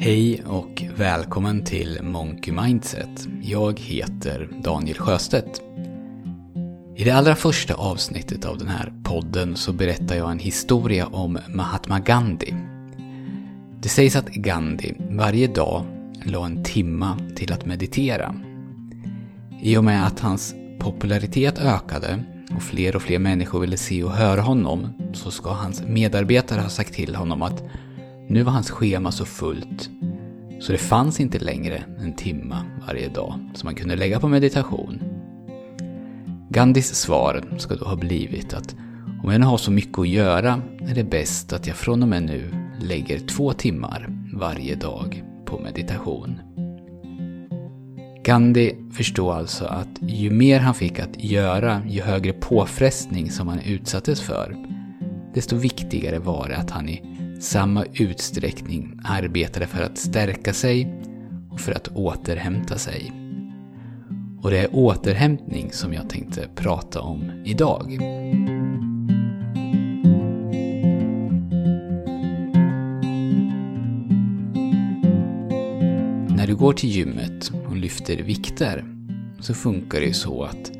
Hej och välkommen till Monkey Mindset. Jag heter Daniel Sjöstedt. I det allra första avsnittet av den här podden så berättar jag en historia om Mahatma Gandhi. Det sägs att Gandhi varje dag la en timma till att meditera. I och med att hans popularitet ökade och fler och fler människor ville se och höra honom så ska hans medarbetare ha sagt till honom att nu var hans schema så fullt så det fanns inte längre en timma varje dag som man kunde lägga på meditation. Gandhis svar ska då ha blivit att om jag nu har så mycket att göra är det bäst att jag från och med nu lägger två timmar varje dag på meditation. Gandhi förstod alltså att ju mer han fick att göra, ju högre påfrestning som han utsattes för, desto viktigare var det att han i samma utsträckning arbetade för att stärka sig och för att återhämta sig. Och det är återhämtning som jag tänkte prata om idag. När du går till gymmet och lyfter vikter så funkar det ju så att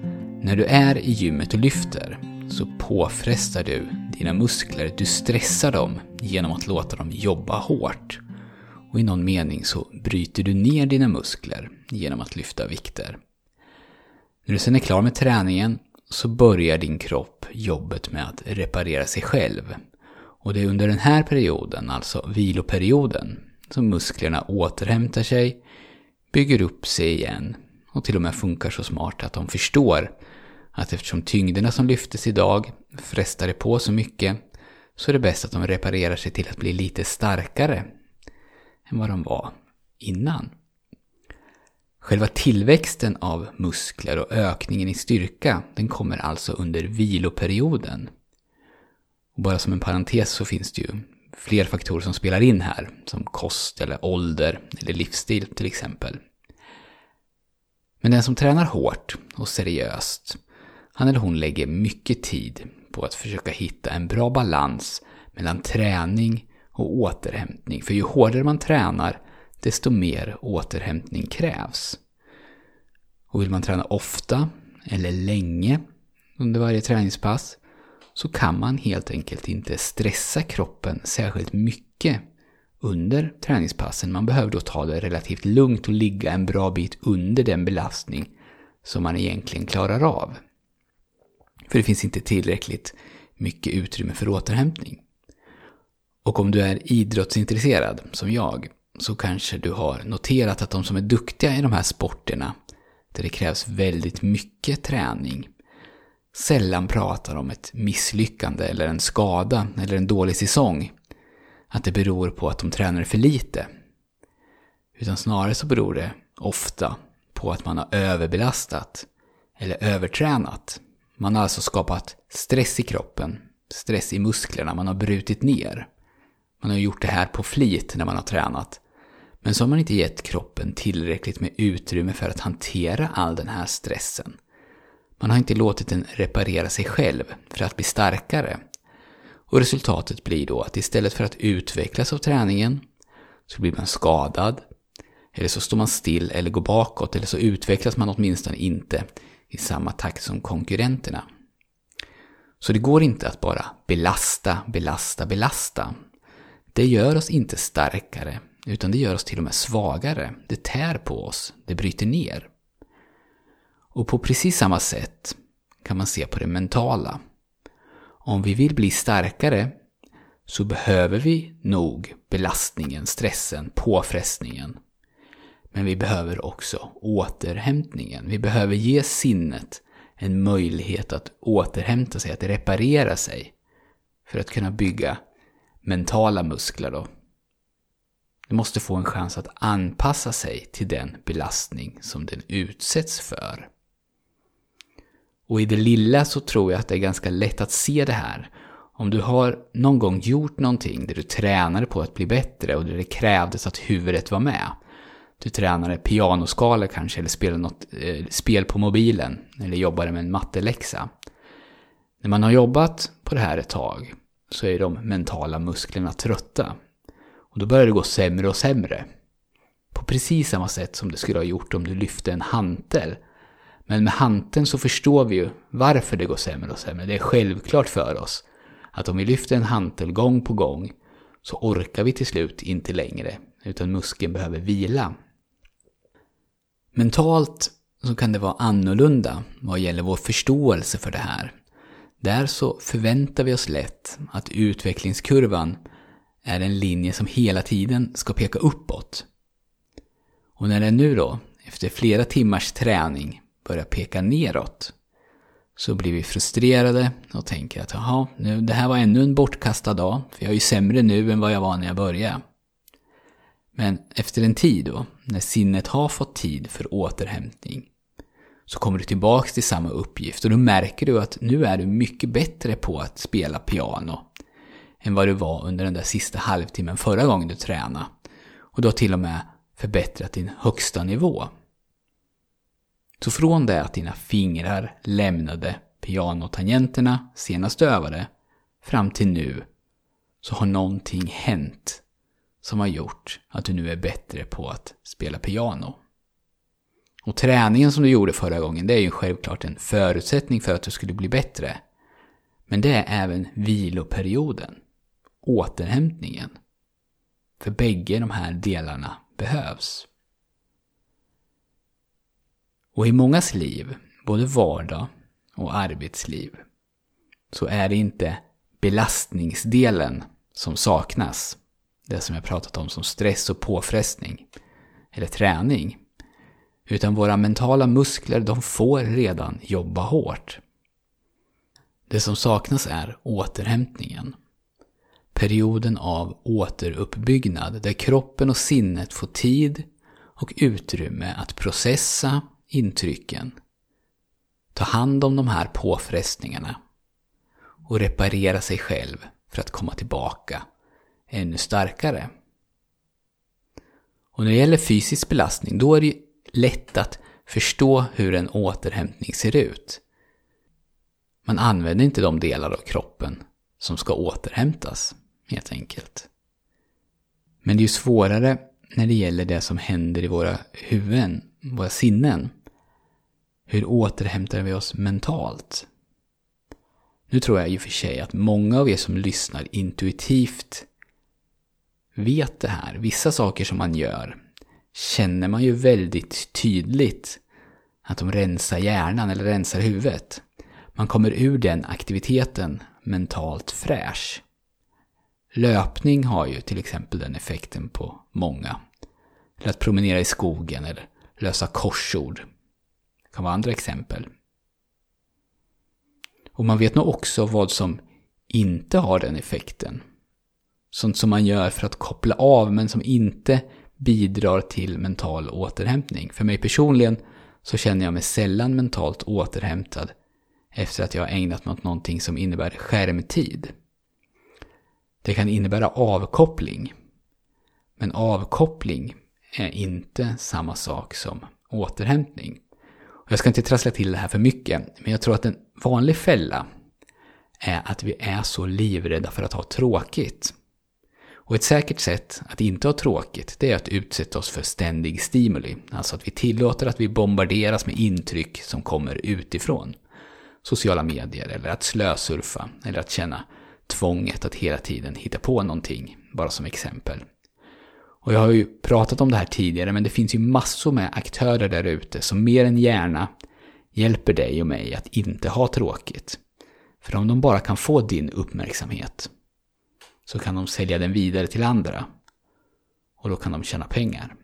när du är i gymmet och lyfter så påfrestar du dina muskler, du stressar dem genom att låta dem jobba hårt. Och i någon mening så bryter du ner dina muskler genom att lyfta vikter. När du sen är klar med träningen så börjar din kropp jobbet med att reparera sig själv. Och det är under den här perioden, alltså viloperioden, som musklerna återhämtar sig, bygger upp sig igen och till och med funkar så smart att de förstår att eftersom tyngderna som lyftes idag frestade på så mycket så är det bäst att de reparerar sig till att bli lite starkare än vad de var innan. Själva tillväxten av muskler och ökningen i styrka den kommer alltså under viloperioden. Och bara som en parentes så finns det ju fler faktorer som spelar in här, som kost eller ålder eller livsstil till exempel. Men den som tränar hårt och seriöst, han eller hon lägger mycket tid på att försöka hitta en bra balans mellan träning och återhämtning. För ju hårdare man tränar, desto mer återhämtning krävs. Och vill man träna ofta eller länge under varje träningspass så kan man helt enkelt inte stressa kroppen särskilt mycket under träningspassen. Man behöver då ta det relativt lugnt och ligga en bra bit under den belastning som man egentligen klarar av. För det finns inte tillräckligt mycket utrymme för återhämtning. Och om du är idrottsintresserad, som jag, så kanske du har noterat att de som är duktiga i de här sporterna, där det krävs väldigt mycket träning, sällan pratar om ett misslyckande eller en skada eller en dålig säsong. Att det beror på att de tränar för lite. Utan snarare så beror det ofta på att man har överbelastat eller övertränat man har alltså skapat stress i kroppen, stress i musklerna, man har brutit ner. Man har gjort det här på flit när man har tränat. Men så har man inte gett kroppen tillräckligt med utrymme för att hantera all den här stressen. Man har inte låtit den reparera sig själv för att bli starkare. Och resultatet blir då att istället för att utvecklas av träningen så blir man skadad, eller så står man still eller går bakåt, eller så utvecklas man åtminstone inte i samma takt som konkurrenterna. Så det går inte att bara belasta, belasta, belasta. Det gör oss inte starkare, utan det gör oss till och med svagare. Det tär på oss, det bryter ner. Och på precis samma sätt kan man se på det mentala. Om vi vill bli starkare så behöver vi nog belastningen, stressen, påfrestningen men vi behöver också återhämtningen. Vi behöver ge sinnet en möjlighet att återhämta sig, att reparera sig. För att kunna bygga mentala muskler då. Det måste få en chans att anpassa sig till den belastning som den utsätts för. Och i det lilla så tror jag att det är ganska lätt att se det här. Om du har någon gång gjort någonting där du tränade på att bli bättre och där det krävdes att huvudet var med du tränade pianoskalor kanske, eller spelade något eh, spel på mobilen, eller jobbade med en matteläxa. När man har jobbat på det här ett tag så är de mentala musklerna trötta. Och då börjar det gå sämre och sämre. På precis samma sätt som det skulle ha gjort om du lyfte en hantel. Men med hanteln så förstår vi ju varför det går sämre och sämre. Det är självklart för oss att om vi lyfter en hantel gång på gång så orkar vi till slut inte längre, utan muskeln behöver vila. Mentalt så kan det vara annorlunda vad gäller vår förståelse för det här. Där så förväntar vi oss lätt att utvecklingskurvan är en linje som hela tiden ska peka uppåt. Och när den nu då, efter flera timmars träning, börjar peka neråt, så blir vi frustrerade och tänker att jaha, nu, det här var ännu en bortkastad dag, för jag är ju sämre nu än vad jag var när jag började. Men efter en tid då, när sinnet har fått tid för återhämtning, så kommer du tillbaks till samma uppgift och då märker du att nu är du mycket bättre på att spela piano än vad du var under den där sista halvtimmen förra gången du tränade. Och du har till och med förbättrat din högsta nivå. Så från det att dina fingrar lämnade pianotangenterna senast du övade fram till nu så har någonting hänt som har gjort att du nu är bättre på att spela piano. Och träningen som du gjorde förra gången, det är ju självklart en förutsättning för att du skulle bli bättre. Men det är även viloperioden, återhämtningen. För bägge de här delarna behövs. Och i mångas liv, både vardag och arbetsliv, så är det inte belastningsdelen som saknas. Det som jag pratat om som stress och påfrestning. Eller träning. Utan våra mentala muskler, de får redan jobba hårt. Det som saknas är återhämtningen. Perioden av återuppbyggnad där kroppen och sinnet får tid och utrymme att processa intrycken, ta hand om de här påfrestningarna och reparera sig själv för att komma tillbaka ännu starkare. Och när det gäller fysisk belastning, då är det lätt att förstå hur en återhämtning ser ut. Man använder inte de delar av kroppen som ska återhämtas, helt enkelt. Men det är ju svårare när det gäller det som händer i våra huvuden, våra sinnen. Hur återhämtar vi oss mentalt? Nu tror jag i och för sig att många av er som lyssnar intuitivt vet det här. Vissa saker som man gör känner man ju väldigt tydligt att de rensar hjärnan eller rensar huvudet. Man kommer ur den aktiviteten mentalt fräsch. Löpning har ju till exempel den effekten på många. Eller att promenera i skogen eller lösa korsord. Det kan vara andra exempel. Och man vet nog också vad som inte har den effekten. Sånt som man gör för att koppla av men som inte bidrar till mental återhämtning. För mig personligen så känner jag mig sällan mentalt återhämtad efter att jag har ägnat mig åt någonting som innebär skärmtid. Det kan innebära avkoppling. Men avkoppling är inte samma sak som återhämtning. Jag ska inte trassla till det här för mycket, men jag tror att en vanlig fälla är att vi är så livrädda för att ha tråkigt. Och ett säkert sätt att inte ha tråkigt, det är att utsätta oss för ständig stimuli. Alltså att vi tillåter att vi bombarderas med intryck som kommer utifrån. Sociala medier, eller att slösurfa, eller att känna tvånget att hela tiden hitta på någonting, bara som exempel. Och jag har ju pratat om det här tidigare, men det finns ju massor med aktörer där ute som mer än gärna hjälper dig och mig att inte ha tråkigt. För om de bara kan få din uppmärksamhet så kan de sälja den vidare till andra. Och då kan de tjäna pengar.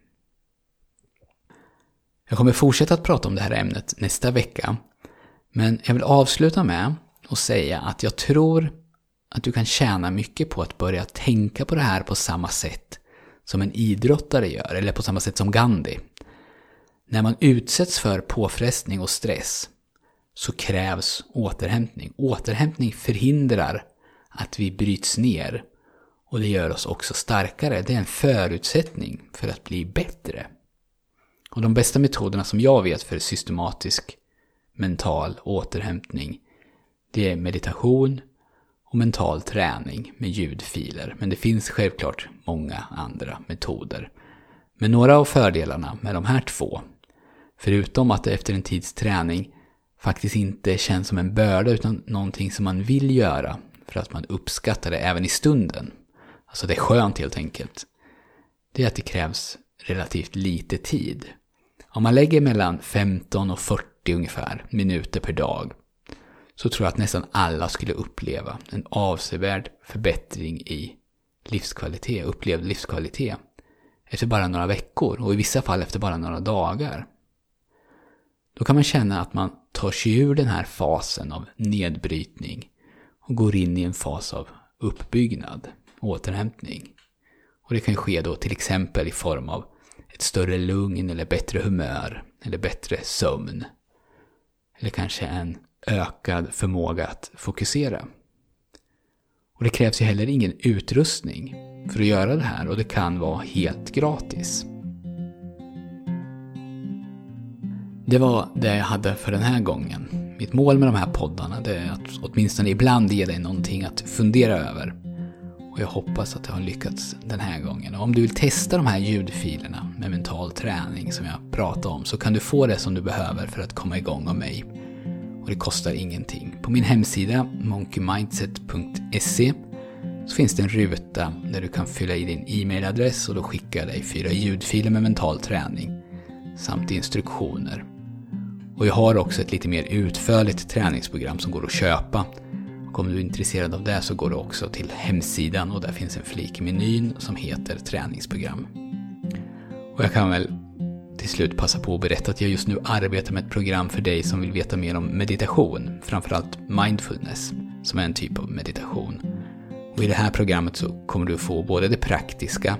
Jag kommer fortsätta att prata om det här ämnet nästa vecka. Men jag vill avsluta med att säga att jag tror att du kan tjäna mycket på att börja tänka på det här på samma sätt som en idrottare gör, eller på samma sätt som Gandhi. När man utsätts för påfrestning och stress så krävs återhämtning. Återhämtning förhindrar att vi bryts ner och det gör oss också starkare. Det är en förutsättning för att bli bättre. Och de bästa metoderna som jag vet för systematisk mental återhämtning, det är meditation och mental träning med ljudfiler. Men det finns självklart många andra metoder. Men några av fördelarna med de här två, förutom att det efter en tids träning faktiskt inte känns som en börda utan någonting som man vill göra för att man uppskattar det även i stunden. Alltså det är skönt helt enkelt. Det är att det krävs relativt lite tid. Om man lägger mellan 15 och 40 ungefär minuter per dag så tror jag att nästan alla skulle uppleva en avsevärd förbättring i livskvalitet, upplevd livskvalitet efter bara några veckor och i vissa fall efter bara några dagar. Då kan man känna att man tar sig ur den här fasen av nedbrytning och går in i en fas av uppbyggnad, återhämtning. Och det kan ske då till exempel i form av ett större lugn eller bättre humör eller bättre sömn. Eller kanske en ökad förmåga att fokusera. Och det krävs ju heller ingen utrustning för att göra det här och det kan vara helt gratis. Det var det jag hade för den här gången. Mitt mål med de här poddarna är att åtminstone ibland ge dig någonting att fundera över. Och jag hoppas att det har lyckats den här gången. Och om du vill testa de här ljudfilerna med mental träning som jag pratade om så kan du få det som du behöver för att komma igång av mig. Och det kostar ingenting. På min hemsida monkeymindset.se så finns det en ruta där du kan fylla i din e-mailadress och då skickar jag dig fyra ljudfiler med mental träning samt instruktioner. Och jag har också ett lite mer utförligt träningsprogram som går att köpa. Och om du är intresserad av det så går du också till hemsidan och där finns en flik i menyn som heter träningsprogram. Och jag kan väl till slut passa på att berätta att jag just nu arbetar med ett program för dig som vill veta mer om meditation, framförallt mindfulness, som är en typ av meditation. Och i det här programmet så kommer du få både det praktiska,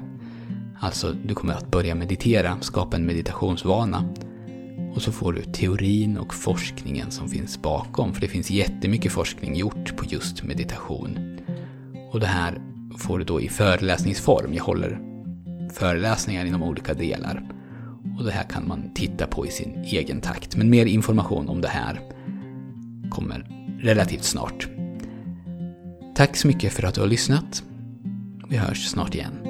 alltså du kommer att börja meditera, skapa en meditationsvana, och så får du teorin och forskningen som finns bakom, för det finns jättemycket forskning gjort på just meditation. Och det här får du då i föreläsningsform. Jag håller föreläsningar inom olika delar. Och det här kan man titta på i sin egen takt. Men mer information om det här kommer relativt snart. Tack så mycket för att du har lyssnat. Vi hörs snart igen.